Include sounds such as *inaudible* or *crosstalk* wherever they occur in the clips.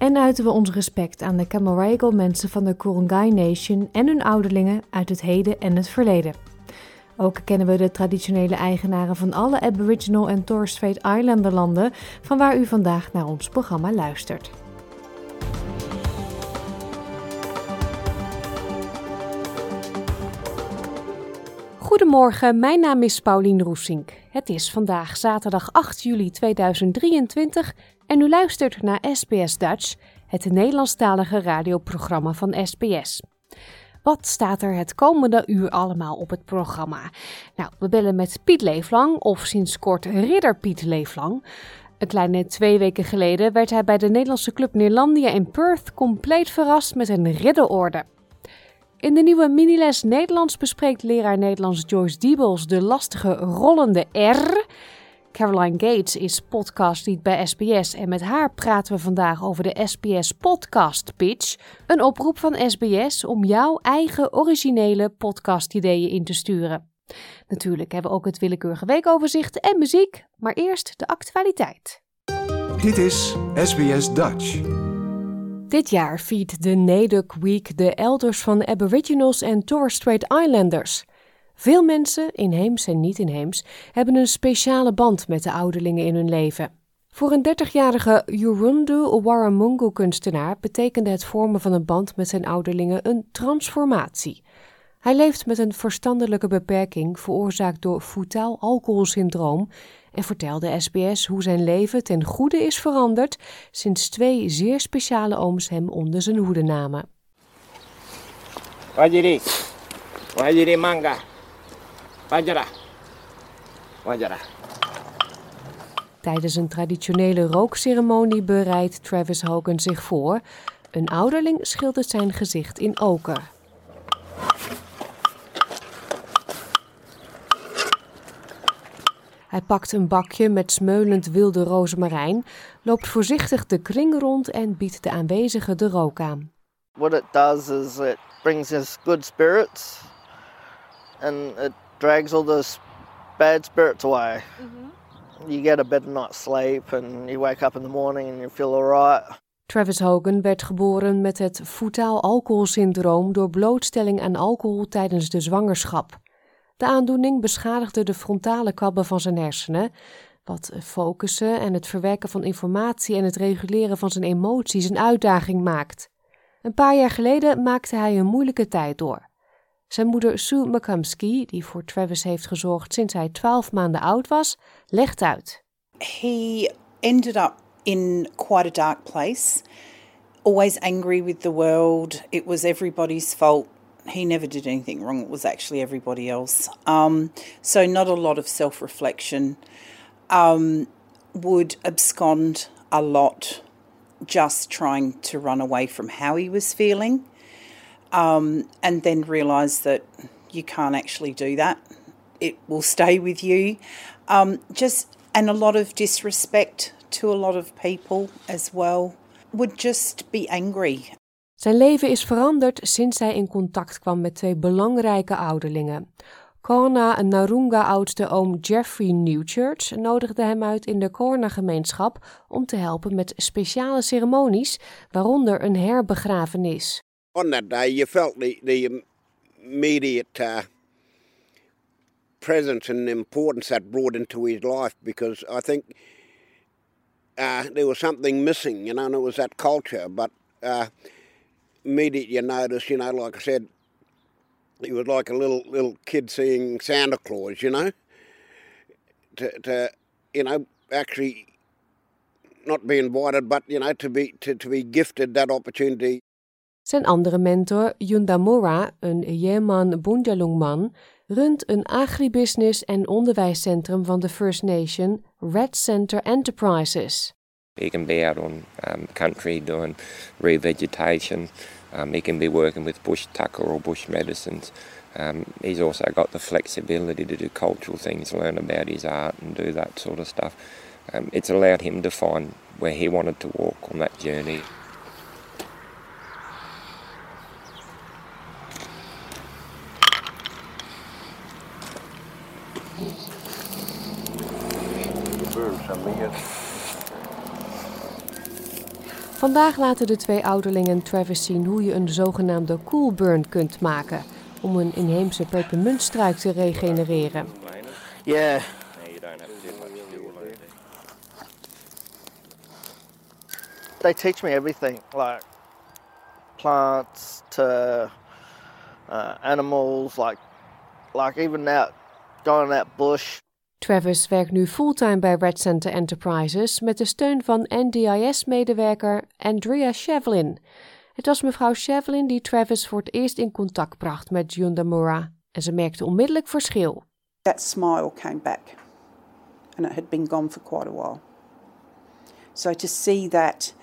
en uiten we ons respect aan de Camaragal mensen van de Kurungay Nation en hun ouderlingen uit het heden en het verleden. Ook kennen we de traditionele eigenaren van alle Aboriginal en Torres Strait Islander landen, van waar u vandaag naar ons programma luistert. Goedemorgen, mijn naam is Paulien Roesink. Het is vandaag zaterdag 8 juli 2023 en u luistert naar SBS Dutch, het Nederlandstalige radioprogramma van SBS. Wat staat er het komende uur allemaal op het programma? Nou, we bellen met Piet Leeflang, of sinds kort Ridder Piet Leeflang. Een kleine twee weken geleden werd hij bij de Nederlandse club Neerlandia in Perth compleet verrast met een ridderorde. In de nieuwe miniles Nederlands bespreekt leraar Nederlands Joyce Diebels de lastige rollende R. Caroline Gates is podcastlead bij SBS en met haar praten we vandaag over de SBS Podcast Pitch. Een oproep van SBS om jouw eigen originele podcastideeën in te sturen. Natuurlijk hebben we ook het willekeurige weekoverzicht en muziek, maar eerst de actualiteit. Dit is SBS Dutch. Dit jaar viert de NAIDOC Week de elders van Aboriginals en Torres Strait Islanders. Veel mensen, inheems en niet-inheems, hebben een speciale band met de ouderlingen in hun leven. Voor een 30-jarige Yurundu Waramungu kunstenaar betekende het vormen van een band met zijn ouderlingen een transformatie. Hij leeft met een verstandelijke beperking veroorzaakt door futaal alcoholsyndroom en vertelde SBS hoe zijn leven ten goede is veranderd sinds twee zeer speciale ooms hem onder zijn hoede namen. Wajiri. Wajiri manga. Wajara. Wajara. Tijdens een traditionele rookceremonie bereidt Travis Hogan zich voor. Een ouderling schildert zijn gezicht in oker. Hij pakt een bakje met smeulend wilde rozemarijn, loopt voorzichtig de kring rond en biedt de aanwezigen de rook aan. What it does is it brings us good spirits and it drags all the s- bad spirits away. You get a better night's sleep and you wake up in the morning and you feel alright. Travis Hogan werd geboren met het futaal alcoholsyndroom door blootstelling aan alcohol tijdens de zwangerschap. De aandoening beschadigde de frontale kwabben van zijn hersenen, wat focussen en het verwerken van informatie en het reguleren van zijn emoties een uitdaging maakt. Een paar jaar geleden maakte hij een moeilijke tijd door. Zijn moeder Sue McCumsky, die voor Travis heeft gezorgd sinds hij 12 maanden oud was, legt uit. he ended up in quite a dark place, always angry with the world. It was everybody's fault. He never did anything wrong. It was actually everybody else. Um, so not a lot of self reflection. Um, would abscond a lot, just trying to run away from how he was feeling, um, and then realise that you can't actually do that. It will stay with you. Um, just and a lot of disrespect to a lot of people as well. Would just be angry Zijn leven is veranderd sinds hij in contact kwam met twee belangrijke ouderlingen. Corna en Narunga-oudste oom Jeffrey Newchurch nodigde hem uit in de Corna-gemeenschap om te helpen met speciale ceremonies, waaronder een herbegrafenis. On that day, you felt the the immediate uh, presence and importance that brought into his life because I think uh, there was something missing, you know, and it was that culture. But uh, immediately you notice, you know, like I said, he was like a little little kid seeing Santa Claus, you know, to, to you know actually not be invited, but you know to be to, to be gifted that opportunity Zijn andere mentor, Yundamura, een Yeman Bundjalungman, runt een agribusiness en onderwijscentrum van de First Nation, Red Center Enterprises. You can be out on um, country doing revegetation, Um, he can be working with bush tucker or bush medicines. Um, he's also got the flexibility to do cultural things, learn about his art, and do that sort of stuff. Um, it's allowed him to find where he wanted to walk on that journey. Vandaag laten de twee ouderlingen Travis zien hoe je een zogenaamde cool burn kunt maken om een inheemse pepermuntstruik te regenereren. Yeah. They teach me everything, like plants to uh, animals, like like even out going that bush. Travis werkt nu fulltime bij Red Center Enterprises met de steun van NDIS-medewerker Andrea Shevlin. Het was mevrouw Shevlin die Travis voor het eerst in contact bracht met Jundamura en ze merkte onmiddellijk verschil. That smile came back and it had been gone for quite a while. So to see that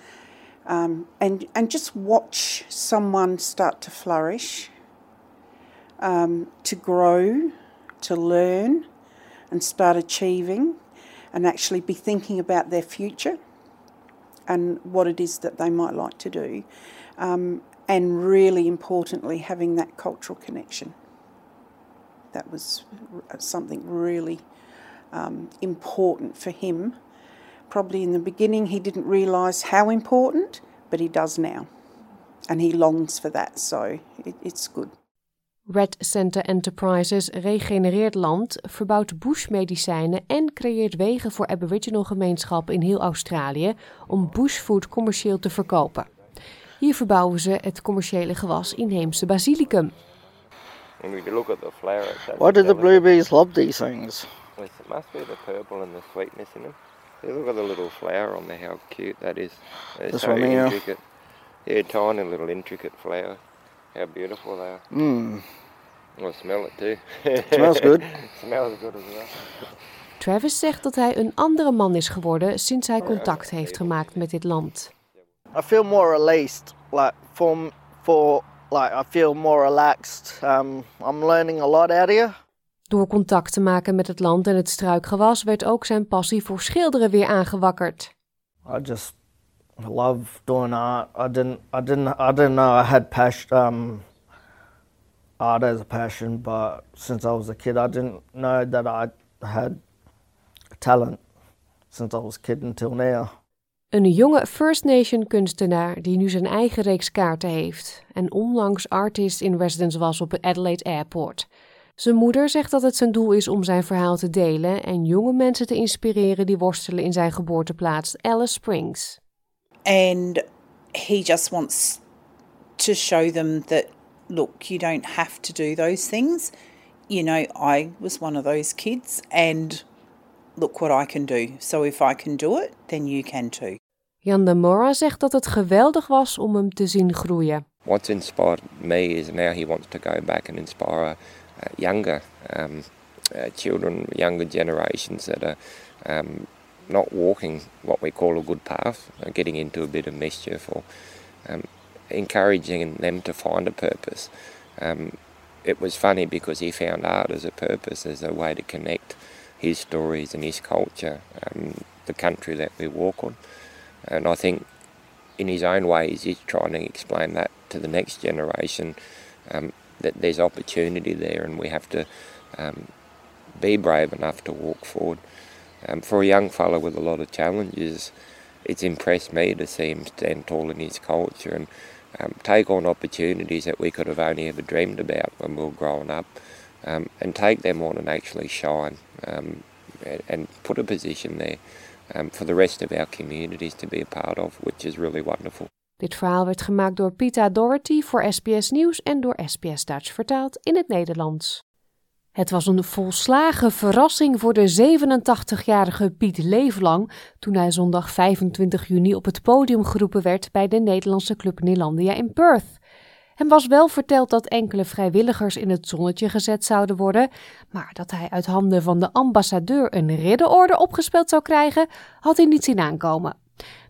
um, and, and just watch someone start to flourish, um, to grow, to learn, and start achieving, and actually be thinking about their future and what it is that they might like to do, um, and really importantly, having that cultural connection. That was something really um, important for him. Probably in the beginning, he didn't realise how important, but he does now. And he longs for that, so it, it's good. Red Center Enterprises regenereert land, verbouwt bushmedicijnen en creëert wegen voor Aboriginal gemeenschappen in heel Australië om bushfood commercieel te verkopen. Hier verbouwen ze het commerciële gewas inheemse basilicum. Why do the bluebees love these things? It must be the purple and the sweetness in them. Look at the little flower on there, how cute that is. It's This so one here? intricate. Yeah, tiny little intricate flower. How beautiful they are. Mmm. Well, smell it too. Smells good. *laughs* smells good as well. Travis zegt dat hij een andere man is geworden sinds hij contact heeft gemaakt met dit land. I feel more released, like for for like I feel more relaxed. Um, I'm learning a lot out here. Door contact te maken met het land en het struikgewas werd ook zijn passie voor schilderen weer aangewakkerd. I just love doing art. I didn't I didn't I didn't know I had passion um art as a passion, but since I was a kid I didn't know that I had talent since I was a kid until now. Een jonge First Nation kunstenaar die nu zijn eigen reeks kaarten heeft en onlangs artist in residence was op het Adelaide Airport. Zijn moeder zegt dat het zijn doel is om zijn verhaal te delen en jonge mensen te inspireren die worstelen in zijn geboorteplaats Alice Springs. And he just wants to show them that, look, you don't have to do those things. You know, I was one of those kids, and look what I can do. So if I can do it, then you can too. Jan de Mora zegt dat het geweldig was om hem te zien groeien. What's inspired me is now he wants to go back and inspire uh, younger um, uh, children, younger generations that are um, not walking what we call a good path, uh, getting into a bit of mischief, or um, encouraging them to find a purpose. Um, it was funny because he found art as a purpose, as a way to connect his stories and his culture, um, the country that we walk on. And I think in his own ways, he's trying to explain that to the next generation um, that there's opportunity there and we have to um, be brave enough to walk forward. Um, for a young fellow with a lot of challenges, it's impressed me to see him stand tall in his culture and um, take on opportunities that we could have only ever dreamed about when we were growing up um, and take them on and actually shine um, and, put a position there um, for the rest of our communities to be a part of, which is really wonderful. Dit verhaal werd gemaakt door Pita Doherty voor SBS Nieuws en door SBS Dutch vertaald in het Nederlands. Het was een volslagen verrassing voor de 87-jarige Piet Leeflang toen hij zondag 25 juni op het podium geroepen werd bij de Nederlandse Club Nelandia in Perth. Hem was wel verteld dat enkele vrijwilligers in het zonnetje gezet zouden worden, maar dat hij uit handen van de ambassadeur een ridderorde opgespeeld zou krijgen, had hij niet zien aankomen.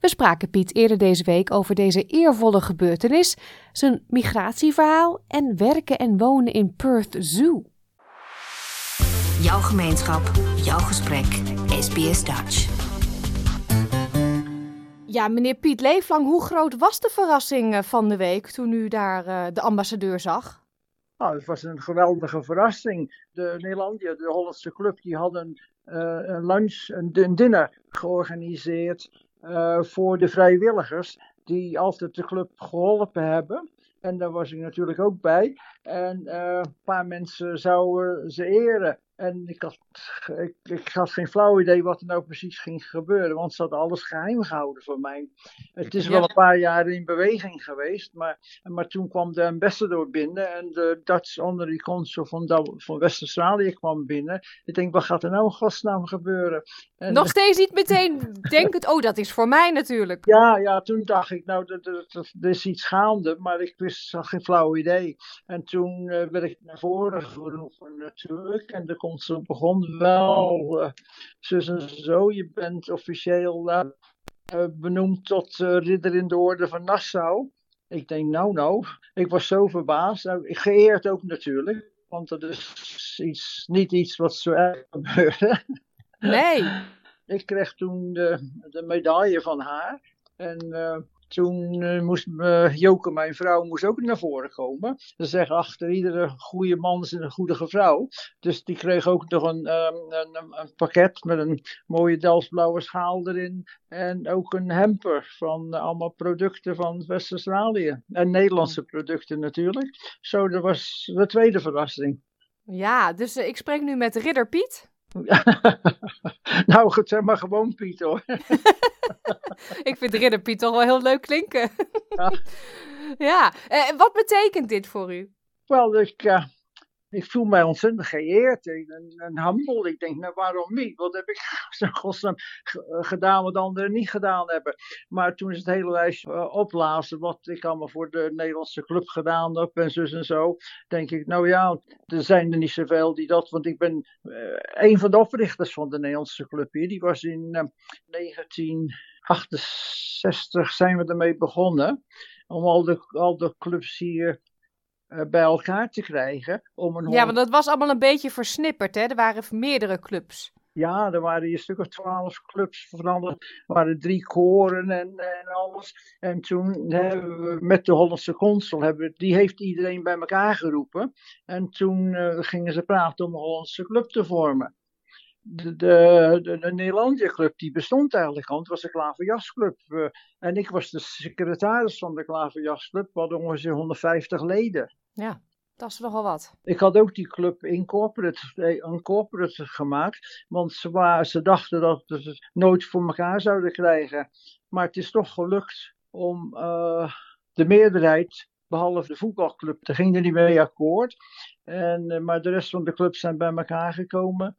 We spraken Piet eerder deze week over deze eervolle gebeurtenis, zijn migratieverhaal en werken en wonen in Perth Zoo. Jouw gemeenschap, jouw gesprek, SBS Dutch. Ja, meneer Piet Leeflang, hoe groot was de verrassing eh, van de week toen u daar uh, de ambassadeur zag? Nou, het was een geweldige verrassing. De Nederlandia, de Hollandse club, die hadden uh, een lunch, een, een dinner georganiseerd uh, voor de vrijwilligers die altijd de club geholpen hebben. En daar was ik natuurlijk ook bij. En uh, een paar mensen zouden ze eren. En ik had, ik, ik, had geen flauw idee wat er nou precies ging gebeuren, want ze hadden alles geheim gehouden voor mij. Het is wel een paar jaar in beweging geweest, maar, maar toen kwam de ambassador binnen en de Dutch honorary consul van, van West-Australië kwam binnen. Ik denk, wat gaat er nou in godsnaam gebeuren? En, Nog steeds niet meteen denken, oh, dat is voor mij natuurlijk. Ja, ja toen dacht ik, nou, er is iets gaande, maar ik wist, had geen flauw idee. En toen uh, werd ik naar voren geroepen natuurlijk, en de consul begon wel, uh, zus en zo, je bent officieel uh, benoemd tot ridder in de orde van Nassau. Ik denk, nou, nou, ik was zo verbaasd. Nou, geëerd ook natuurlijk, want dat is iets, niet iets wat zo erg *laughs* gebeurde. Nee. ik kreeg toen de, de medaille van haar. En toen uh, moest uh, Joke, mijn vrouw, moest ook naar voren komen. Ze zeggen, achter iedere goede man is een goede vrouw. Dus die kreeg ook nog een, um, een, een, pakket met een mooie Delftsblauwe schaal erin. En ook een hamper van uh, allemaal producten van West-Australië. En Nederlandse producten natuurlijk. Zo, dat was de tweede verrassing. Ja, dus ik spreek nu met Ridder Piet. *laughs* nou, zeg maar gewoon Piet hoor. *laughs* ik vind Ridder Piet toch wel heel leuk klinken. ja. *laughs* ja. Uh, wat betekent dit voor u? Wel, ik, uh, ik voel mij ontzettend geëerd en, en humble. Ik denk, nou waarom niet? Wat heb ik *laughs* zo godsnaam gedaan wat anderen niet gedaan hebben? Maar toen is het hele lijstje uh, opblazen wat ik allemaal voor de Nederlandse club gedaan heb en zo en zo. Denk ik, nou ja, er zijn er niet zoveel die dat, want ik ben uh, een van de oprichters van de Nederlandse club hier. Die was in uh, 1968 zijn we ermee begonnen. Om al de, al de clubs hier bij elkaar te krijgen. Om een ja, want dat was allemaal een beetje versnipperd, hè? Er waren meerdere clubs. Ja, er waren een stuk of twaalf clubs, vooral er waren drie koren en, en alles. En toen hebben we met de Hollandse consul, hebben, die heeft iedereen bij elkaar geroepen. En toen uh, gingen ze praten om een Hollandse club te vormen. De, de, de, de Nederlandse club die bestond eigenlijk al, het was de Klaverjasclub. Uh, en ik was de secretaris van de Klaverjasclub, we hadden ongeveer 150 leden. Ja, dat is nogal wat. Ik had ook die club incorporate, incorporate gemaakt, want ze, waren, ze dachten dat ze het nooit voor elkaar zouden krijgen. Maar het is toch gelukt om uh, de meerderheid, behalve de voetbalclub, daar ging er niet mee akkoord. En, maar de rest van de clubs zijn bij elkaar gekomen.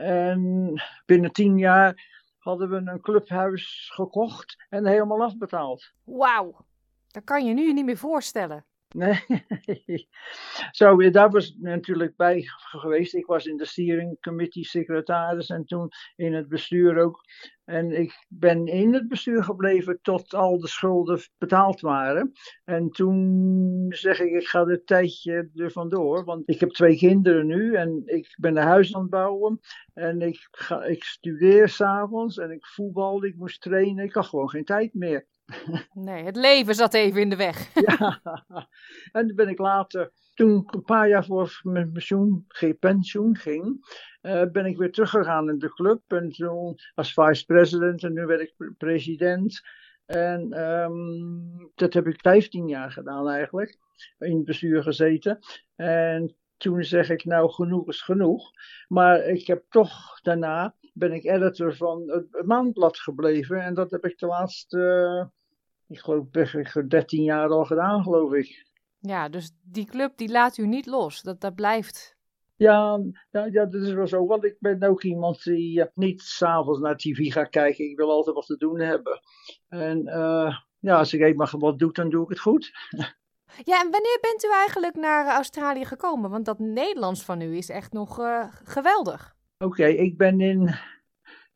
En binnen tien jaar hadden we een clubhuis gekocht en helemaal afbetaald. Wauw, dat kan je nu niet meer voorstellen. Nee, *laughs* zo, daar was natuurlijk bij geweest. Ik was in de steering committee secretaris en toen in het bestuur ook. En ik ben in het bestuur gebleven tot al de schulden betaald waren. En toen zeg ik, ik ga er tijdje er vandoor. Want ik heb twee kinderen nu en ik ben een huis aan het bouwen. En ik, ga, ik studeer s'avonds en ik voetbal, ik moest trainen. Ik had gewoon geen tijd meer. Nee, het leven zat even in de weg. *laughs* ja, en toen ben ik later, toen ik een paar jaar voor mijn pensioen, ging, uh, ben ik weer teruggegaan in de club. En toen als vice-president en nu werd ik president. En um, dat heb ik 15 jaar gedaan eigenlijk, in het bestuur gezeten. En toen zeg ik, nou genoeg is genoeg. Maar ik heb toch daarna, ben ik editor van het Maandblad gebleven. En dat heb ik de laatste ik geloof, ik 13 jaar al gedaan, geloof ik. Ja, dus die club die laat u niet los. Dat, dat blijft. Ja, ja, ja, dat is wel zo. Want ik ben ook iemand die uh, niet s'avonds naar tv gaat kijken. Ik wil altijd wat te doen hebben. En uh, ja, als ik eenmaal wat doe, dan doe ik het goed. *laughs* Ja, en wanneer bent u eigenlijk naar Australië gekomen? Want dat Nederlands van u is echt nog uh, geweldig. Oké, okay, ik ben in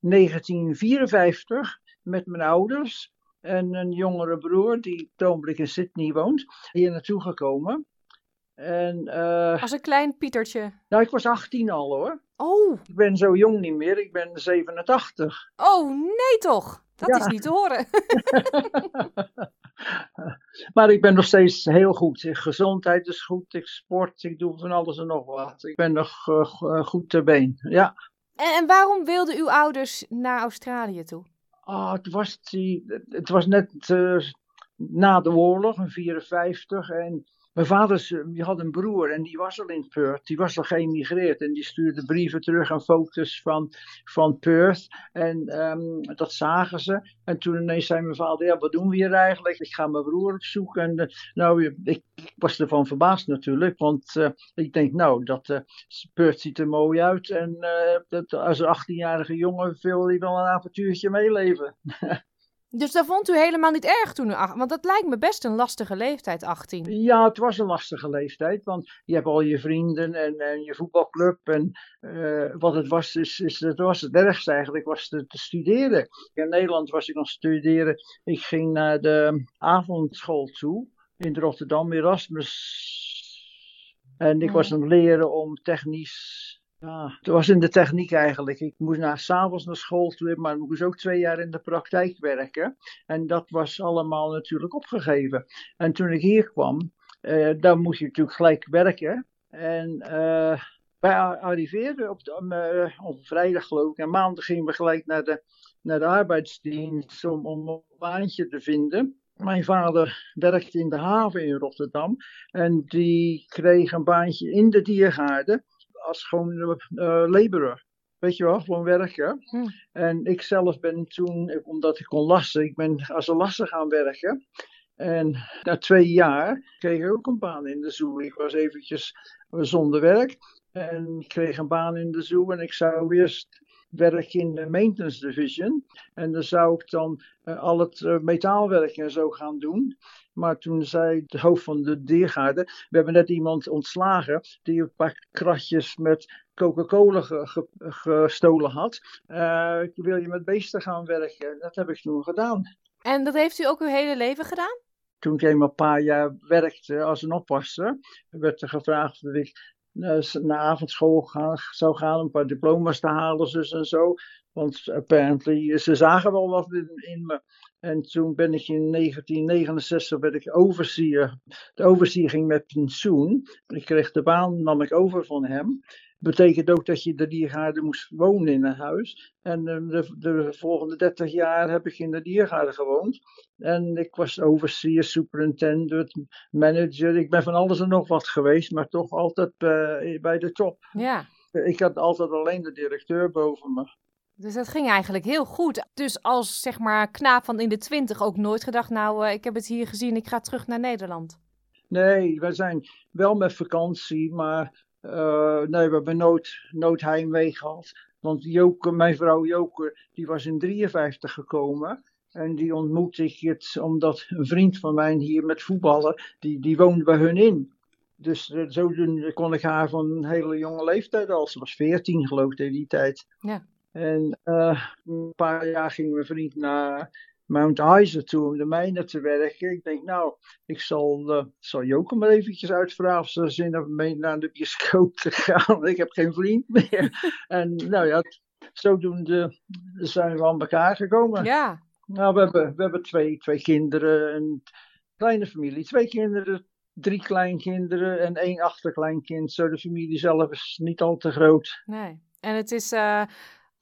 1954 met mijn ouders en een jongere broer die op in Sydney woont, hier naartoe gekomen. En, uh, Als een klein Pietertje. Nou, ik was 18 al hoor. Oh. Ik ben zo jong niet meer, ik ben 87. Oh, nee toch? Dat is niet te horen. *laughs* maar ik ben nog steeds heel goed. Gezondheid is goed, ik sport, ik doe van alles en nog wat. Ik ben nog uh, goed ter been, ja. En, en, waarom wilden uw ouders naar Australië toe? Oh, het, was die, het was net uh, na de oorlog, in 54. En mijn vader die had een broer en die was al in Perth. Die was al geëmigreerd en die stuurde brieven terug en foto's van, van Perth. En um, dat zagen ze. En toen ineens zei mijn vader, ja, wat doen we hier eigenlijk? Ik ga mijn broer opzoeken. En uh, nou, ik, was ervan verbaasd natuurlijk. Want uh, ik denk, nou, dat Perth ziet er mooi uit. En dat, als een 18-jarige jongen wil hij wel een avontuurtje meeleven. *laughs* Dus dat vond u helemaal niet erg toen u Want dat lijkt me best een lastige leeftijd, 18. Ja, het was een lastige leeftijd. Want je hebt al je vrienden en, en je voetbalclub. En uh, wat het was, is, is, het was het ergste eigenlijk, was te, te, studeren. In Nederland was ik nog studeren. Ik ging naar de avondschool toe in Rotterdam, Erasmus. En ik was aan het leren om technisch ja, het was in de techniek eigenlijk. Ik moest na s'avonds naar school toe, maar ik moest ook twee jaar in de praktijk werken. En dat was allemaal natuurlijk opgegeven. En toen ik hier kwam, uh, dan moest je natuurlijk gelijk werken. En uh, wij arriveerden op, de, uh, op vrijdag geloof ik. En maandag gingen we gelijk naar de, naar de arbeidsdienst om, om een baantje te vinden. Mijn vader werkte in de haven in Rotterdam. En die kreeg een baantje in de diergaarden als gewoon uh, laborer. Weet je wel, gewoon werken. Hm. En ik zelf ben toen, omdat ik kon lassen, ik ben als een lasser gaan werken. En na twee jaar kreeg ik ook een baan in de zoo. Ik was eventjes zonder werk. En ik kreeg een baan in de zoo en ik zou eerst werken in de maintenance division. En dan zou ik dan uh, al het uh, metaalwerk en zo gaan doen. Maar toen zei de hoofd van de diergaarde: We hebben net iemand ontslagen die een paar kratjes met Coca-Cola ge, gestolen had. Uh, wil je met beesten gaan werken? Dat heb ik toen gedaan. En dat heeft u ook uw hele leven gedaan? Toen ik eenmaal een paar jaar werkte als een oppasser, werd er gevraagd of ik naar avondschool gaan, zou gaan, een paar diploma's te halen, dus en zo. Want apparently, ze zagen wel wat in, me. En toen ben ik in 1969 werd ik. De overseer ging met pensioen. Ik kreeg de baan, nam ik over van hem. Betekent ook dat je de diergaarde moest wonen in een huis. En eh, de, de, volgende 30 jaar heb ik in de diergaarde gewoond. En ik was overseer, superintendent, manager. Ik ben van alles en nog wat geweest, maar toch altijd uh, bij de top. Ja. Ik had altijd alleen de directeur boven me. Dus dat ging eigenlijk heel goed. Dus als zeg maar knaap van in de twintig ook nooit gedacht, nou, uh, ik heb het hier gezien, ik ga terug naar Nederland. Nee, wij zijn wel met vakantie, maar uh, nee, we hebben nooit, nooit heimwee gehad. Want mijn vrouw Joke, die was in 53 gekomen. En die ontmoette ik het omdat een vriend van mij hier met voetballen, die, die woonde bij hun in. Dus uh, zodoende kon ik haar van een hele jonge leeftijd al. Ze was 14 geloof ik in die tijd. Ja. En uh, een paar jaar ging mijn vriend naar Mount Isa toe om de mijnen te werken. Ik denk, nou, ik zal, uh, zal Joke maar eventjes uitvragen of ze zin hebben mee naar de bioscoop te gaan. *laughs* ik heb geen vriend meer. *laughs* en nou ja, zodoende zijn we aan elkaar gekomen. Ja. Nou, we hebben, we hebben twee, twee kinderen, een kleine familie. Twee kinderen, drie kleinkinderen en één achterkleinkind. Zo de familie zelf is niet al te groot. Nee. En het is uh,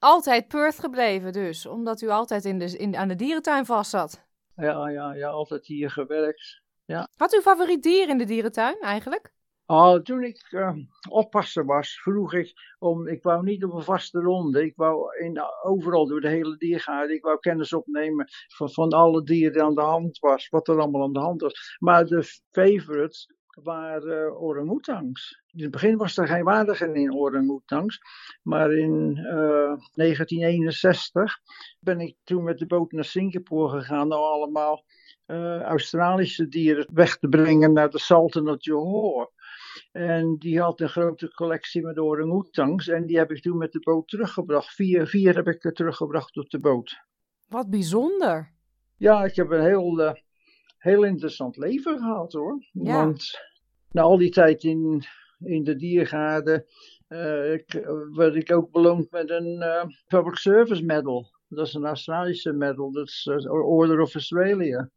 altijd Perth gebleven dus, omdat u altijd in de, in, aan de dierentuin vast zat. Ja, ja, ja, altijd hier gewerkt. Ja. Wat uw favoriet dier in de dierentuin eigenlijk? Oh, toen ik uh, oppasser was, vroeg ik om, ik wou niet op een vaste ronde. Ik wou in, overal door de hele diergaarde, ik wou kennis opnemen van, van alle dieren die aan de hand was, wat er allemaal aan de hand was. Maar de favorites waren uh, orang-oetangs. In het begin was er geen waardige in orang-oetangs, maar in uh, 1961 ben ik toen met de boot naar Singapore gegaan, nou allemaal uh, Australische dieren weg te brengen naar de Sultan of Johor. En die had een grote collectie met orang-oetangs en die heb ik toen met de boot teruggebracht. Vier, vier heb ik er teruggebracht op de boot. Wat bijzonder. Ja, ik heb een heel, uh, heel interessant leven gehad hoor. Ja. Want na al die tijd in, in de diergaarden uh, ik, werd ik ook beloond met een uh, Public Service Medal. Dat is een Australische medal, dat is Order of Australia.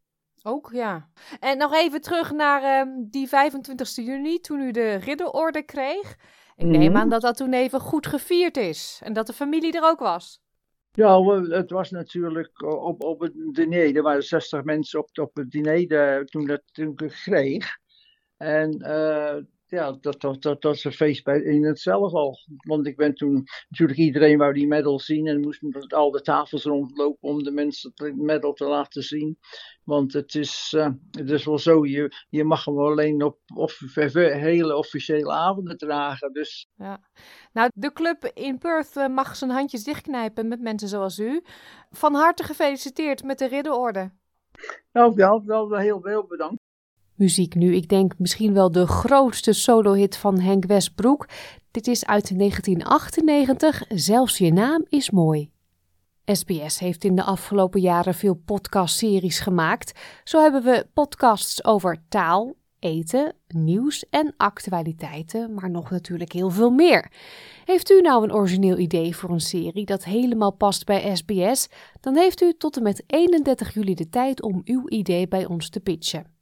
Ook, ja. En nog even terug naar um, die 25 juni, toen u de ridderorde kreeg. Ik neem mm. aan dat dat toen even goed gevierd is. En dat de familie er ook was. Ja, het was natuurlijk op, op het diner. Er waren 60 mensen op, op het diner de, toen, dat, toen ik kreeg. En uh, ja, dat, dat, dat, dat is een feest bij, in het zelf al. Want ik ben toen, natuurlijk iedereen wou die medal zien en moest met al de tafels rondlopen om de mensen de medal te laten zien. Want het is, uh, het is wel zo, je, je mag hem alleen op of, hele officiële avonden dragen. Dus. Ja. Nou, de club in Perth eh, mag zijn handjes dichtknijpen met mensen zoals u. Van harte gefeliciteerd met de ridderorde. Nou, ja, wel heel veel bedankt muziek nu. Ik denk misschien wel de grootste solohit van Henk Westbroek. Dit is uit 1998. Zelfs je naam is mooi. SBS heeft in de afgelopen jaren veel podcastseries gemaakt. Zo hebben we podcasts over taal, eten, nieuws en actualiteiten, maar nog natuurlijk heel veel meer. Heeft u nou een origineel idee voor een serie dat helemaal past bij SBS? Dan heeft u tot en met 31 juli de tijd om uw idee bij ons te pitchen.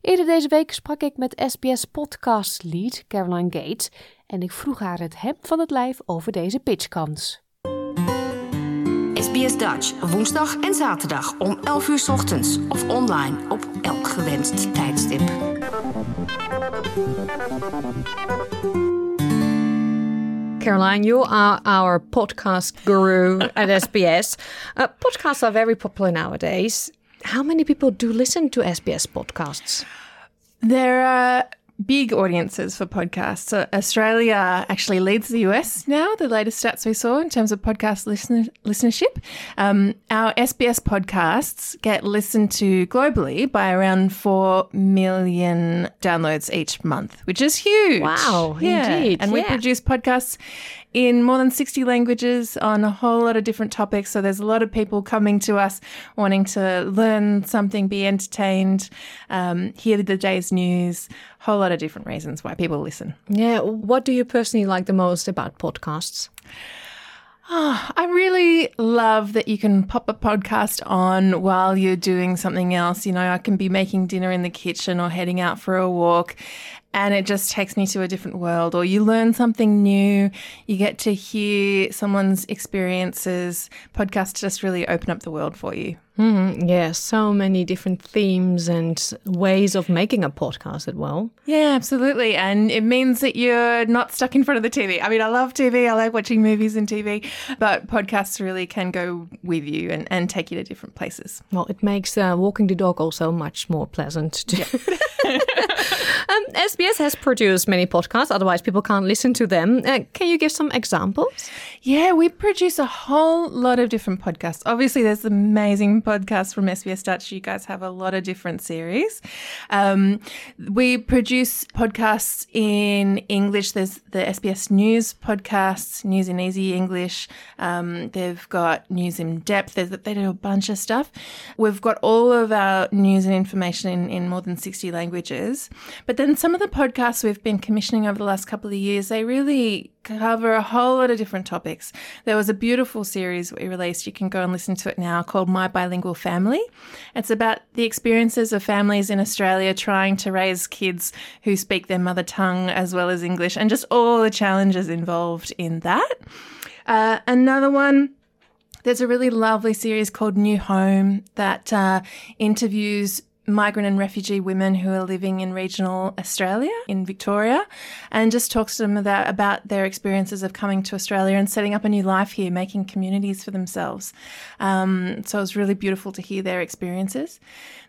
Eerder deze week sprak ik met SBS Podcast Lead Caroline Gates en ik vroeg haar het hem van het lijf over deze pitchkans. SBS Dutch, woensdag en zaterdag om 11 uur ochtends of online op elk gewenst tijdstip. Caroline, you are our podcast guru at SBS. Uh, podcasts are very popular nowadays. How many people do listen to SBS podcasts? There are big audiences for podcasts. So Australia actually leads the US now, the latest stats we saw in terms of podcast listen- listenership. Um, our SBS podcasts get listened to globally by around 4 million downloads each month, which is huge. Wow, yeah. indeed. And we produce podcasts in more than 60 languages on a whole lot of different topics. So there's a lot of people coming to us wanting to learn something, be entertained, um, hear the day's news, a whole lot of different reasons why people listen. Yeah. What do you personally like the most about podcasts? Oh, I really love that you can pop a podcast on while you're doing something else. You know, I can be making dinner in the kitchen or heading out for a walk and it just takes me to a different world. Or you learn something new, you get to hear someone's experiences. Podcasts just really open up the world for you. Mm, yeah, so many different themes and ways of making a podcast as well. Yeah, absolutely. And it means that you're not stuck in front of the TV. I mean, I love TV, I like watching movies and TV, but podcasts really can go with you and, and take you to different places. Well, it makes uh, walking the dog also much more pleasant. Yeah. *laughs* um, SBS has produced many podcasts, otherwise, people can't listen to them. Uh, can you give some examples? Yeah, we produce a whole lot of different podcasts. Obviously, there's amazing podcasts from SBS Dutch. You guys have a lot of different series. Um, we produce podcasts in English. There's the SBS News podcasts, News in Easy English. Um, they've got News in Depth. There's, they do a bunch of stuff. We've got all of our news and information in, in more than 60 languages. But some of the podcasts we've been commissioning over the last couple of years, they really cover a whole lot of different topics. There was a beautiful series we released. You can go and listen to it now called My Bilingual Family. It's about the experiences of families in Australia trying to raise kids who speak their mother tongue as well as English and just all the challenges involved in that. Uh, another one there's a really lovely series called New Home that uh, interviews migrant and refugee women who are living in regional Australia in Victoria and just talks to them about, about their experiences of coming to Australia and setting up a new life here, making communities for themselves. Um, so it was really beautiful to hear their experiences.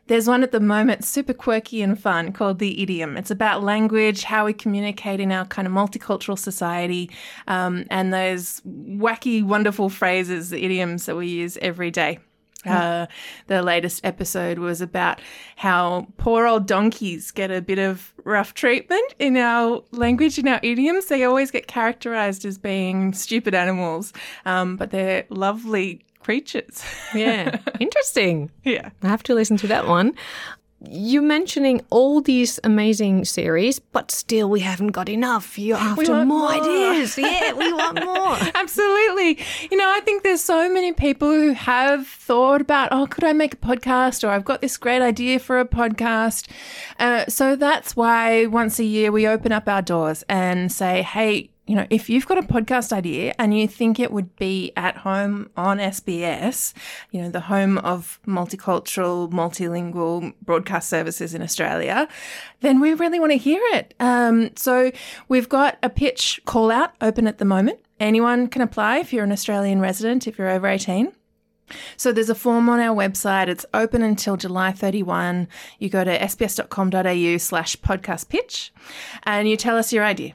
There's one at the moment, super quirky and fun, called The Idiom. It's about language, how we communicate in our kind of multicultural society, um, and those wacky, wonderful phrases, the idioms that we use every day. Uh, the latest episode was about how poor old donkeys get a bit of rough treatment in our language, in our idioms. They always get characterized as being stupid animals, um, but they're lovely creatures. Yeah, *laughs* interesting. Yeah. I have to listen to that one. You mentioning all these amazing series, but still we haven't got enough. You're after more, more. ideas. Yeah, we want *laughs* more. Absolutely. You know, I think there's so many people who have thought about, oh, could I make a podcast? Or I've got this great idea for a podcast. Uh, so that's why once a year we open up our doors and say, hey, you know, if you've got a podcast idea and you think it would be at home on SBS, you know, the home of multicultural, multilingual broadcast services in Australia, then we really want to hear it. Um, so we've got a pitch call out open at the moment. Anyone can apply if you're an Australian resident, if you're over 18. So there's a form on our website. It's open until July 31. You go to sbs.com.au slash podcast pitch and you tell us your idea.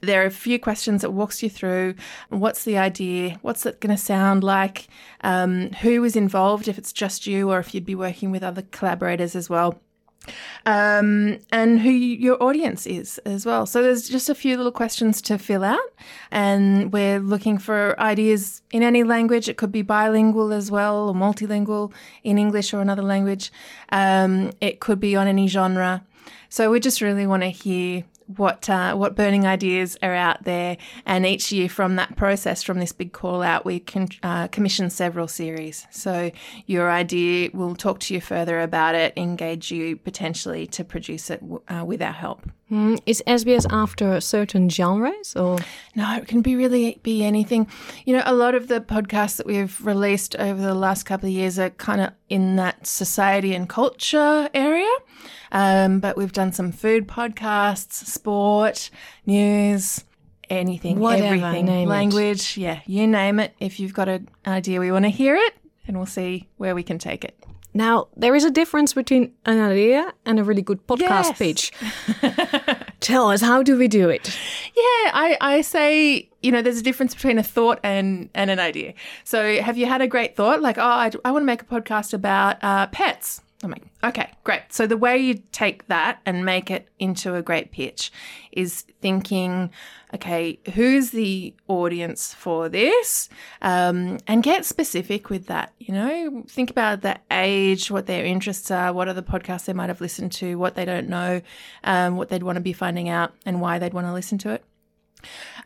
There are a few questions that walks you through what's the idea, what's it going to sound like, um, who is involved if it's just you or if you'd be working with other collaborators as well um, and who your audience is as well. So there's just a few little questions to fill out, and we're looking for ideas in any language. It could be bilingual as well, or multilingual in English or another language. Um, it could be on any genre. So we just really want to hear what uh, what burning ideas are out there. And each year, from that process, from this big call out, we can uh, commission several series. So your idea, we'll talk to you further about it, engage you potentially to produce it uh, with our help. Mm, is SBS after certain genres or? No, it can be really be anything. You know, a lot of the podcasts that we've released over the last couple of years are kind of in that society and culture area. Um, but we've done some food podcasts, sport, news, anything, Whatever, everything, name it. language. Yeah, you name it. If you've got an idea, we want to hear it, and we'll see where we can take it. Now, there is a difference between an idea and a really good podcast Yes. pitch. *laughs* Tell us, how do we do it? Yeah, I, I say, you know, there's a difference between a thought and, and an idea. So have you had a great thought? Like, oh, I, I want to make a podcast about uh, pets. I'm like, okay, great. So the way you take that and make it into a great pitch is thinking, okay, who's the audience for this? Um, and get specific with that. You know, think about the age, what their interests are, what are the podcasts they might have listened to, what they don't know, um, what they'd want to be finding out, and why they'd want to listen to it.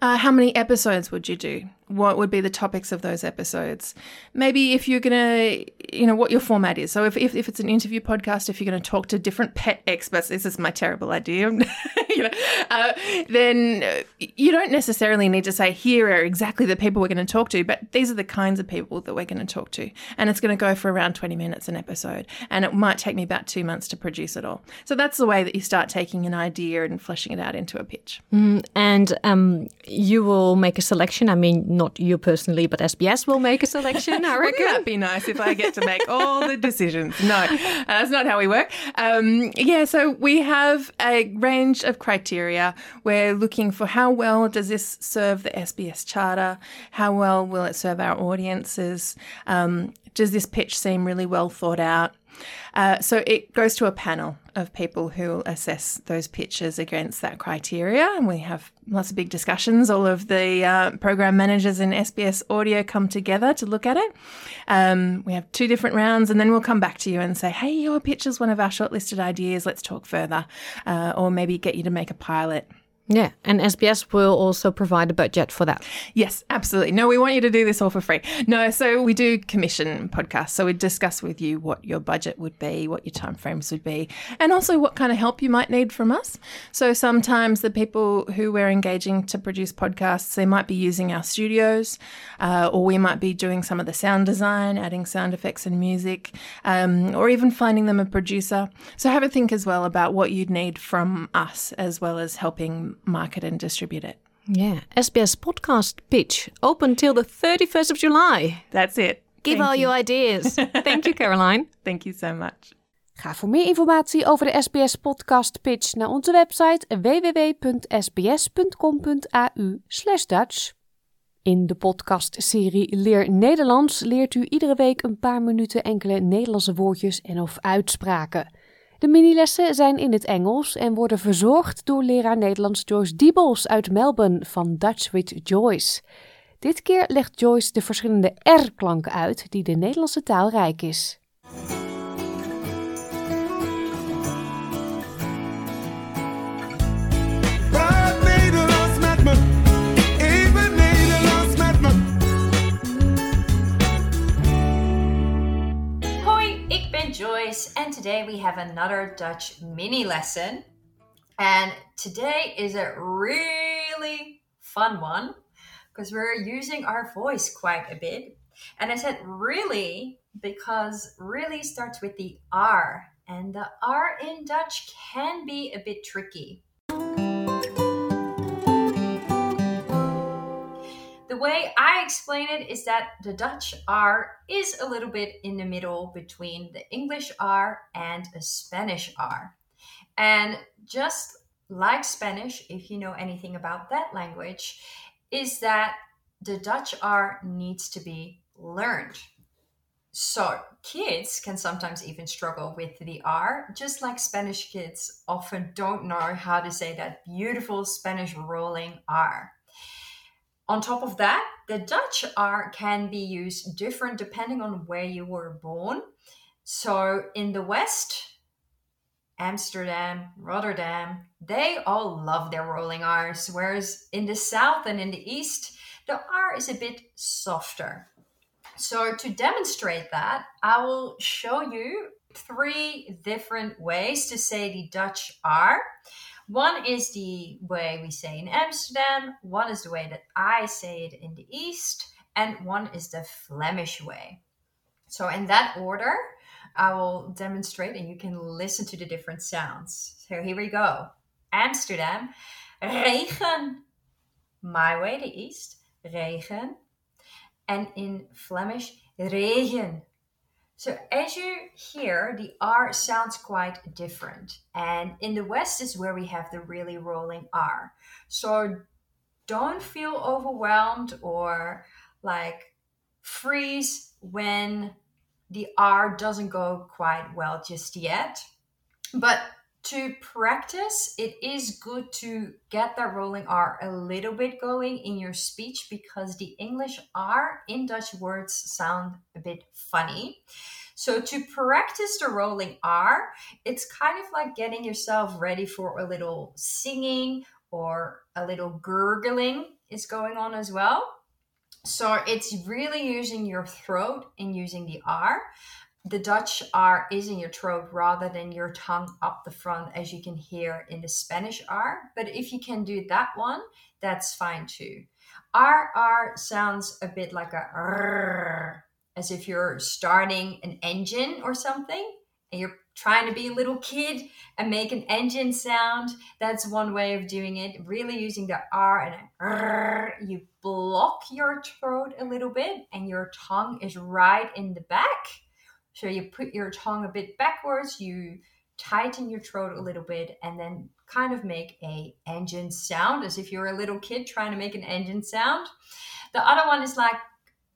Uh, how many episodes would you do? What would be the topics of those episodes? Maybe if you're going to, you know, what your format is. So if, if, if it's an interview podcast, if you're going to talk to different pet experts, this is my terrible idea, *laughs* you know, uh, then uh, you don't necessarily need to say, here are exactly the people we're going to talk to, but these are the kinds of people that we're going to talk to. And it's going to go for around 20 minutes an episode. And it might take me about two months to produce it all. So that's the way that you start taking an idea and fleshing it out into a pitch. Mm, and um, you will make a selection. I mean, not you personally, but SBS will make a selection. *laughs* I reckon. that'd be nice if I get to make all the decisions? No, that's not how we work. Um, yeah, so we have a range of criteria. We're looking for how well does this serve the SBS Charter? How well will it serve our audiences? Um, does this pitch seem really well thought out? Uh, so it goes to a panel of people who will assess those pitches against that criteria, and we have lots of big discussions. All of the uh, program managers in SBS Audio come together to look at it. Um, we have two different rounds, and then we'll come back to you and say, "Hey, your pitch is one of our shortlisted ideas. Let's talk further," uh, or maybe get you to make a pilot. Yeah, and SBS will also provide a budget for that. Yes, absolutely. No, we want you to do this all for free. No, so we do commission podcasts. So we discuss with you what your budget would be, what your timeframes would be, and also what kind of help you might need from us. So sometimes the people who we're engaging to produce podcasts, they might be using our studios, uh, or we might be doing some of the sound design, adding sound effects and music, um, or even finding them a producer. So have a think as well about what you'd need from us, as well as helping market and distribute it. Yeah, SBS podcast pitch open till the 31st of July. That's it. Give Thank all you. your ideas. *laughs* Thank you, Caroline. Thank you so much. Ga voor meer informatie over de SBS podcast pitch naar onze website www.sbs.com.au/dutch. In de podcastserie Leer Nederlands leert u iedere week een paar minuten enkele Nederlandse woordjes en of uitspraken. De minilessen zijn in het Engels en worden verzorgd door leraar Nederlands Joyce Diebels uit Melbourne van Dutch with Joyce. Dit keer legt Joyce de verschillende R-klanken uit die de Nederlandse taal rijk is. Joyce, and today we have another Dutch mini lesson. And today is a really fun one because we're using our voice quite a bit. And I said really because really starts with the R, and the R in Dutch can be a bit tricky. The way I explain it is that the Dutch R is a little bit in the middle between the English R and a Spanish R. And just like Spanish, if you know anything about that language, is that the Dutch R needs to be learned. So, kids can sometimes even struggle with the R, just like Spanish kids often don't know how to say that beautiful Spanish rolling R. On top of that, the Dutch R can be used different depending on where you were born. So in the West, Amsterdam, Rotterdam, they all love their rolling R's, whereas in the South and in the East, the R is a bit softer. So to demonstrate that, I will show you three different ways to say the Dutch R. One is the way we say in Amsterdam, one is the way that I say it in the East, and one is the Flemish way. So, in that order, I will demonstrate and you can listen to the different sounds. So, here we go Amsterdam, regen. My way, the East, regen. And in Flemish, regen. So as you hear, the R sounds quite different. And in the West is where we have the really rolling R. So don't feel overwhelmed or like freeze when the R doesn't go quite well just yet. But to practice, it is good to get that rolling R a little bit going in your speech because the English R in Dutch words sound a bit funny. So, to practice the rolling R, it's kind of like getting yourself ready for a little singing or a little gurgling is going on as well. So, it's really using your throat and using the R the Dutch R is in your throat rather than your tongue up the front, as you can hear in the Spanish R. But if you can do that one, that's fine too. R R sounds a bit like a R, as if you're starting an engine or something, and you're trying to be a little kid and make an engine sound. That's one way of doing it. Really using the R and R, you block your throat a little bit, and your tongue is right in the back so you put your tongue a bit backwards, you tighten your throat a little bit, and then kind of make a engine sound as if you're a little kid trying to make an engine sound. The other one is like,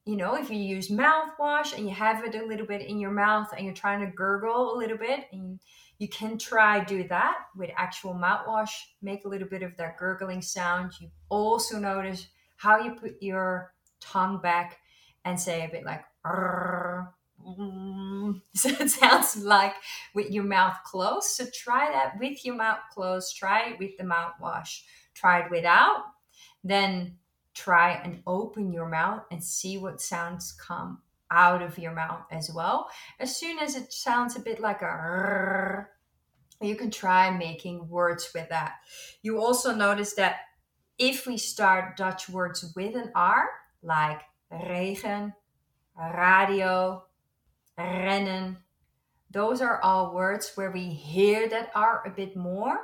you know, if you use mouthwash and you have it a little bit in your mouth and you're trying to gurgle a little bit, and you can try do that with actual mouthwash. Make a little bit of that gurgling sound. You also notice how you put your tongue back and say a bit like. Mm, *laughs* so it sounds like with your mouth closed. So try that with your mouth closed. Try it with the mouthwash. Try it without. Then try and open your mouth and see what sounds come out of your mouth as well. As soon as it sounds a bit like a you can try making words with that. You also notice that if we start Dutch words with an R, like regen, radio, rennen. Those are all words where we hear that R a bit more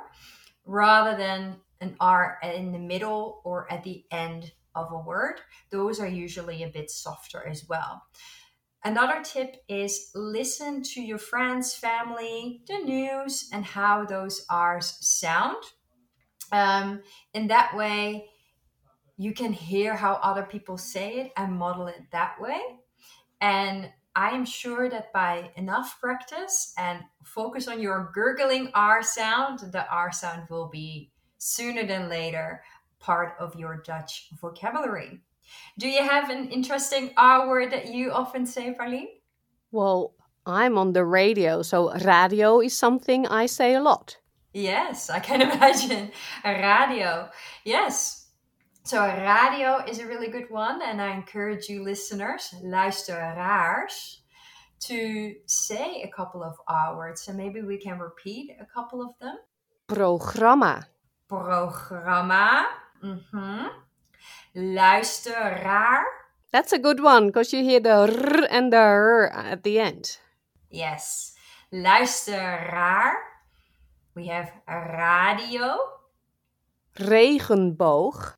rather than an R in the middle or at the end of a word. Those are usually a bit softer as well. Another tip is listen to your friends, family, the news, and how those R's sound. Um, in that way, you can hear how other people say it and model it that way. And I am sure that by enough practice and focus on your gurgling R sound, the R sound will be sooner than later part of your Dutch vocabulary. Do you have an interesting R word that you often say, Pauline? Well, I'm on the radio, so radio is something I say a lot. Yes, I can *laughs* imagine. A radio. Yes. So radio is a really good one, and I encourage you listeners, luisteraars, to say a couple of R words. So maybe we can repeat a couple of them. Programma. Programma. Mhm. Luisteraar. That's a good one because you hear the r and the r at the end. Yes. Luisteraar. We have radio. Regenboog.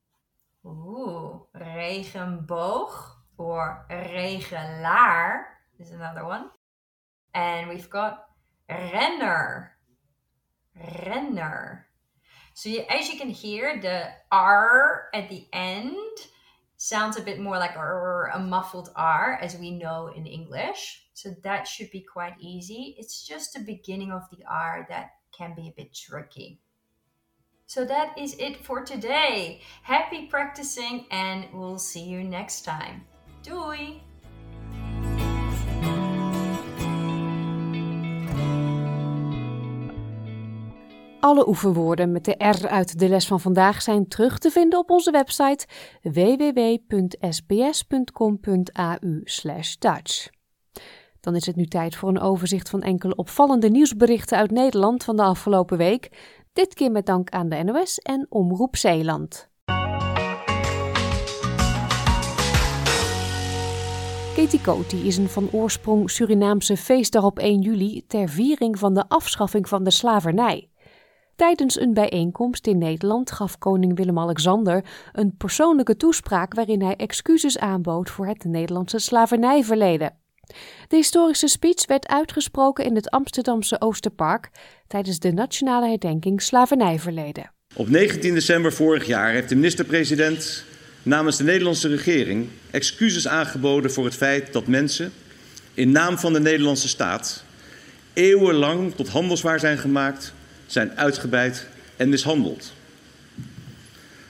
Ooh, regenboog or regelaar is another one. And we've got renner. Renner. So you, as you can hear, the R at the end sounds a bit more like a, a muffled R as we know in English. So that should be quite easy. It's just the beginning of the R that can be a bit tricky. So that is it for today. Happy practicing and we'll see you next time. Doei! Alle oefenwoorden met de R uit de les van vandaag zijn terug te vinden op onze website www.sbs.com.au/dutch. Dan is het nu tijd voor een overzicht van enkele opvallende nieuwsberichten uit Nederland van de afgelopen week. Dit keer met dank aan de NOS en Omroep Zeeland. Ketikoti is een van oorsprong Surinaamse feestdag op 1 juli ter viering van de afschaffing van de slavernij. Tijdens een bijeenkomst in Nederland gaf koning Willem-Alexander een persoonlijke toespraak waarin hij excuses aanbood voor het Nederlandse slavernijverleden. De historische speech werd uitgesproken in het Amsterdamse Oosterpark tijdens de nationale herdenking slavernijverleden. Op 19 december vorig jaar heeft de minister-president namens de Nederlandse regering excuses aangeboden voor het feit dat mensen in naam van de Nederlandse staat eeuwenlang tot handelswaar zijn gemaakt, zijn uitgebuit en mishandeld.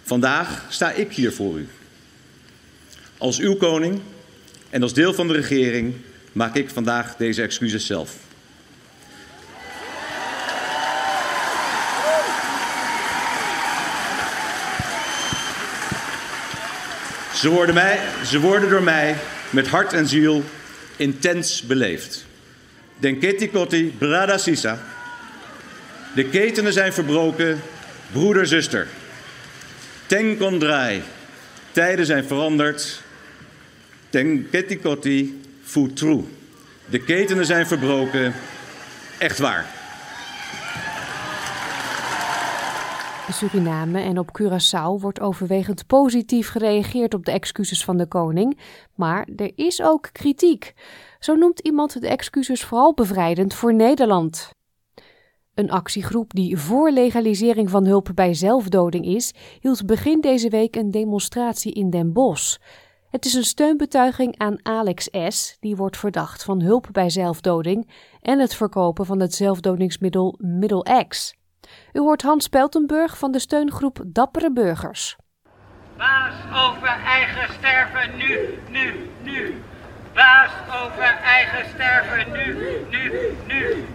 Vandaag sta ik hier voor u. Als uw koning en als deel van de regering maak ik vandaag deze excuses zelf. Ze worden, mij, ze worden door mij met hart en ziel intens beleefd. Denketi koti brada sisa. De ketenen zijn verbroken, broeder, zuster. Ten. Tijden zijn veranderd. Ten ketikoti futru. De ketenen zijn verbroken. Echt waar. In Suriname en op Curaçao wordt overwegend positief gereageerd op de excuses van de koning, maar er is ook kritiek. Zo noemt iemand de excuses vooral bevrijdend voor Nederland. Een actiegroep die voor legalisering van hulp bij zelfdoding is, hield begin deze week een demonstratie in Den Bosch. Het is een steunbetuiging aan Alex S., die wordt verdacht van hulp bij zelfdoding en het verkopen van het zelfdodingsmiddel Middle-X. U hoort Hans Peltenburg van de steungroep Dappere Burgers. Baas over eigen sterven nu, nu, nu. Baas over eigen sterven nu, nu, nu.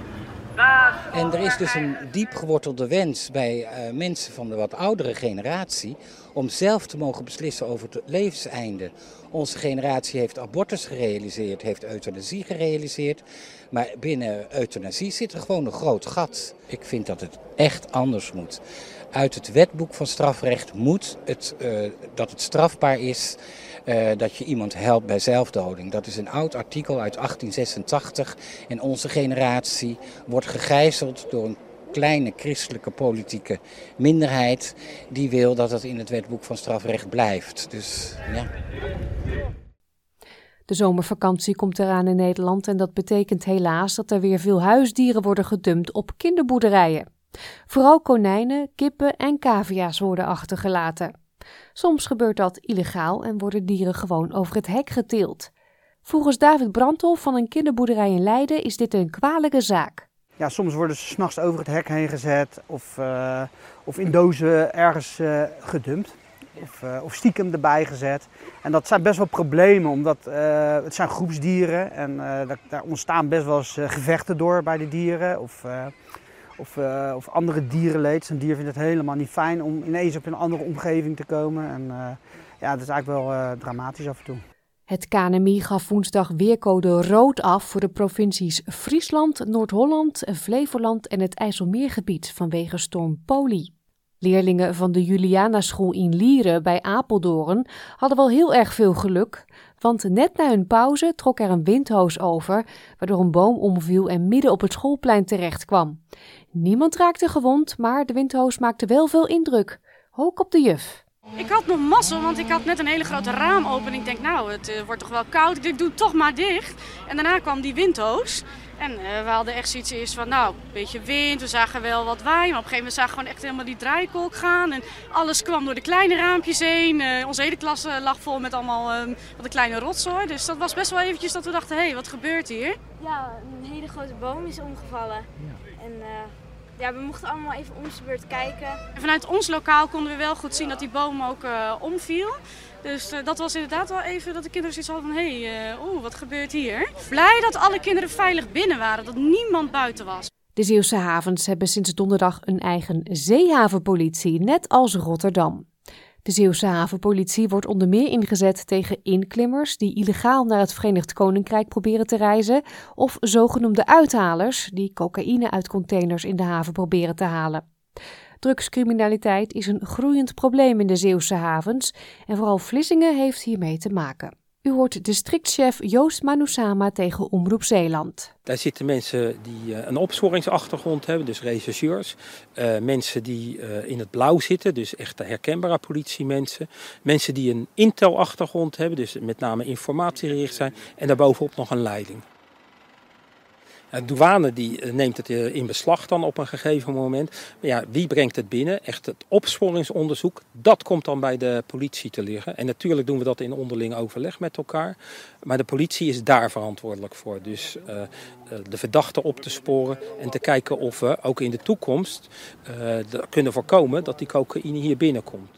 En er is dus een diep gewortelde wens bij uh, mensen van de wat oudere generatie om zelf te mogen beslissen over het levenseinde. Onze generatie heeft abortus gerealiseerd, heeft euthanasie gerealiseerd. Maar binnen euthanasie zit er gewoon een groot gat. Ik vind dat het echt anders moet. Uit het wetboek van strafrecht moet het, uh, dat het strafbaar is uh, dat je iemand helpt bij zelfdoding. Dat is een oud artikel uit 1886. En onze generatie wordt gegijzeld door een kleine christelijke politieke minderheid die wil dat het in het wetboek van strafrecht blijft. Dus ja. De zomervakantie komt eraan in Nederland en dat betekent helaas dat er weer veel huisdieren worden gedumpt op kinderboerderijen. Vooral konijnen, kippen en cavia's worden achtergelaten. Soms gebeurt dat illegaal en worden dieren gewoon over het hek geteeld. Volgens David Brandhoff van een kinderboerderij in Leiden is dit een kwalijke zaak. Ja, soms worden ze s'nachts over het hek heen gezet of, uh, of in dozen ergens uh, gedumpt. of, uh, of stiekem erbij gezet. En dat zijn best wel problemen, omdat het zijn groepsdieren en uh, daar ontstaan best wel eens gevechten door bij de dieren. Of, of, of andere dierenleed. Een dier vindt het helemaal niet fijn om ineens op een andere omgeving te komen. En ja, dat is eigenlijk wel dramatisch af en toe. Het KNMI gaf woensdag weercode rood af voor de provincies Friesland, Noord-Holland, Flevoland en het IJsselmeergebied vanwege storm Poli. Leerlingen van de Juliana-school in Lieren bij Apeldoorn hadden wel heel erg veel geluk, want net na hun pauze trok er een windhoos over, waardoor een boom omviel en midden op het schoolplein terecht kwam. Niemand raakte gewond, maar de windhoos maakte wel veel indruk, ook op de juf. Ik had nog mazzel, want ik had net een hele grote raam open. Ik denk, nou, het uh, wordt toch wel koud. Ik denk, doe het toch maar dicht. En daarna kwam die windhoos. En uh, we hadden echt zoiets eerst van, nou, een beetje wind. We zagen wel wat waaien. Maar op een gegeven moment zagen we gewoon echt helemaal die draaikolk gaan. En alles kwam door de kleine raampjes heen. Uh, onze hele klas lag vol met allemaal um, wat een kleine rotzooi. Dus dat was best wel eventjes dat we dachten, hé, hey, wat gebeurt hier? Ja, een hele grote boom is omgevallen. Ja. En ja, we mochten allemaal even om de beurt kijken. En vanuit ons lokaal konden we wel goed zien dat die boom ook uh, omviel. Dus uh, dat was inderdaad wel even dat de kinderen zoiets hadden van... hé, hey, uh, oeh, wat gebeurt hier? Blij dat alle kinderen veilig binnen waren, dat niemand buiten was. De Zeeuwse havens hebben sinds donderdag een eigen zeehavenpolitie, net als Rotterdam. De Zeeuwse havenpolitie wordt onder meer ingezet tegen inklimmers die illegaal naar het Verenigd Koninkrijk proberen te reizen, of zogenoemde uithalers die cocaïne uit containers in de haven proberen te halen. Drugscriminaliteit is een groeiend probleem in de Zeeuwse havens en vooral Vlissingen heeft hiermee te maken. U hoort districtchef Joost Manusama tegen Omroep Zeeland. Daar zitten mensen die uh, een opsporingsachtergrond hebben, dus rechercheurs. Uh, mensen die uh, in het blauw zitten, dus echt herkenbare politiemensen. Mensen die een intel-achtergrond hebben, dus met name informatiegericht zijn. En daarbovenop nog een leiding. De douane die eh, neemt het eh, in beslag dan op een gegeven moment. Maar ja, wie brengt het binnen? Echt het opsporingsonderzoek, dat komt dan bij de politie te liggen. En natuurlijk doen we dat in onderling overleg met elkaar. Maar de politie is daar verantwoordelijk voor. Dus uh, de verdachte op te sporen en te kijken of we ook in de toekomst kunnen voorkomen dat die cocaïne hier binnenkomt.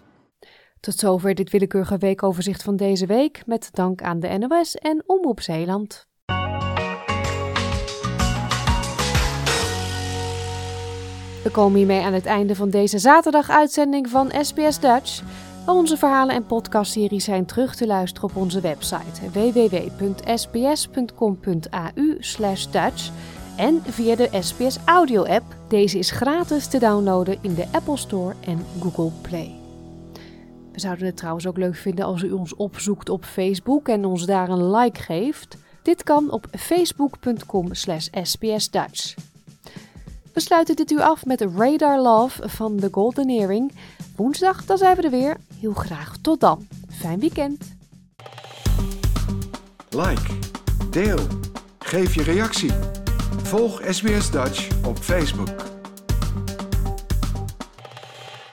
Tot zover dit willekeurige weekoverzicht van deze week. Met dank aan de NOS en Omroep Zeeland. We komen hiermee aan het einde van deze zaterdag-uitzending van SBS Dutch. Onze verhalen en podcastseries zijn terug te luisteren op onze website www.sbs.com.au Dutch en via de SBS Audio app. Deze is gratis te downloaden in de Apple Store en Google Play. We zouden het trouwens ook leuk vinden als u ons opzoekt op Facebook en ons daar een like geeft. Dit kan op facebook.com slash sbsdutch. We sluiten dit uur af met Radar Love van The Golden Earring. Woensdag, dan zijn we er weer. Heel graag tot dan. Fijn weekend. Like, deel, geef je reactie. Volg SBS Dutch op Facebook.